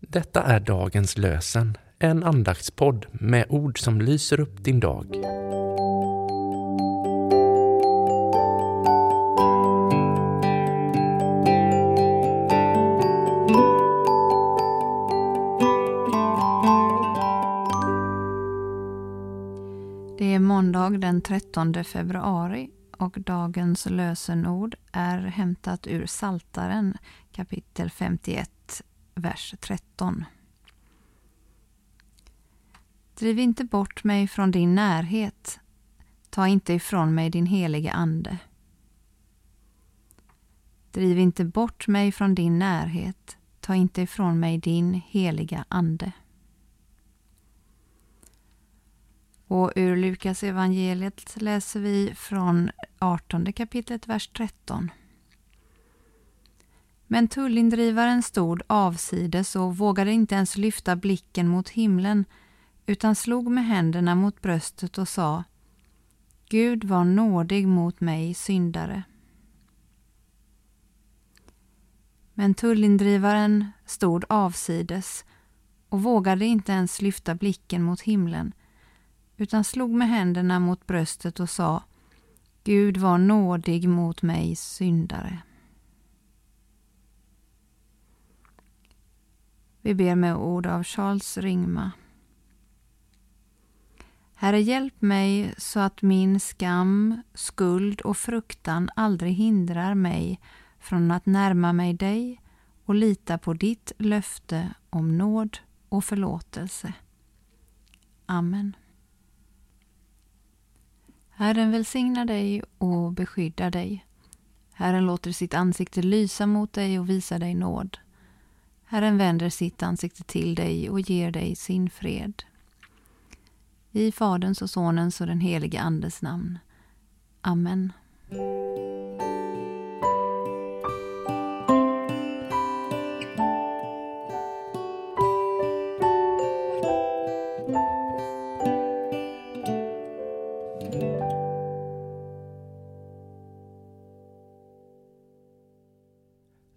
Detta är dagens lösen, en andaktspodd med ord som lyser upp din dag. Det är måndag den 13 februari och dagens lösenord är hämtat ur Saltaren kapitel 51, vers 13. Driv inte bort mig från din närhet. Ta inte ifrån mig din helige Ande. Driv inte bort mig från din närhet. Ta inte ifrån mig din heliga Ande. Och ur Lukas evangeliet läser vi från 18 kapitlet, vers 13. Men tullindrivaren stod avsides och vågade inte ens lyfta blicken mot himlen utan slog med händerna mot bröstet och sa Gud var nådig mot mig, syndare. Men tullindrivaren stod avsides och vågade inte ens lyfta blicken mot himlen utan slog med händerna mot bröstet och sa Gud var nådig mot mig, syndare. Vi ber med ord av Charles Ringma. Herre, hjälp mig så att min skam, skuld och fruktan aldrig hindrar mig från att närma mig dig och lita på ditt löfte om nåd och förlåtelse. Amen. Herren välsignar dig och beskyddar dig. Herren låter sitt ansikte lysa mot dig och visa dig nåd. Herren vänder sitt ansikte till dig och ger dig sin fred. I Faderns och Sonens och den helige Andes namn. Amen.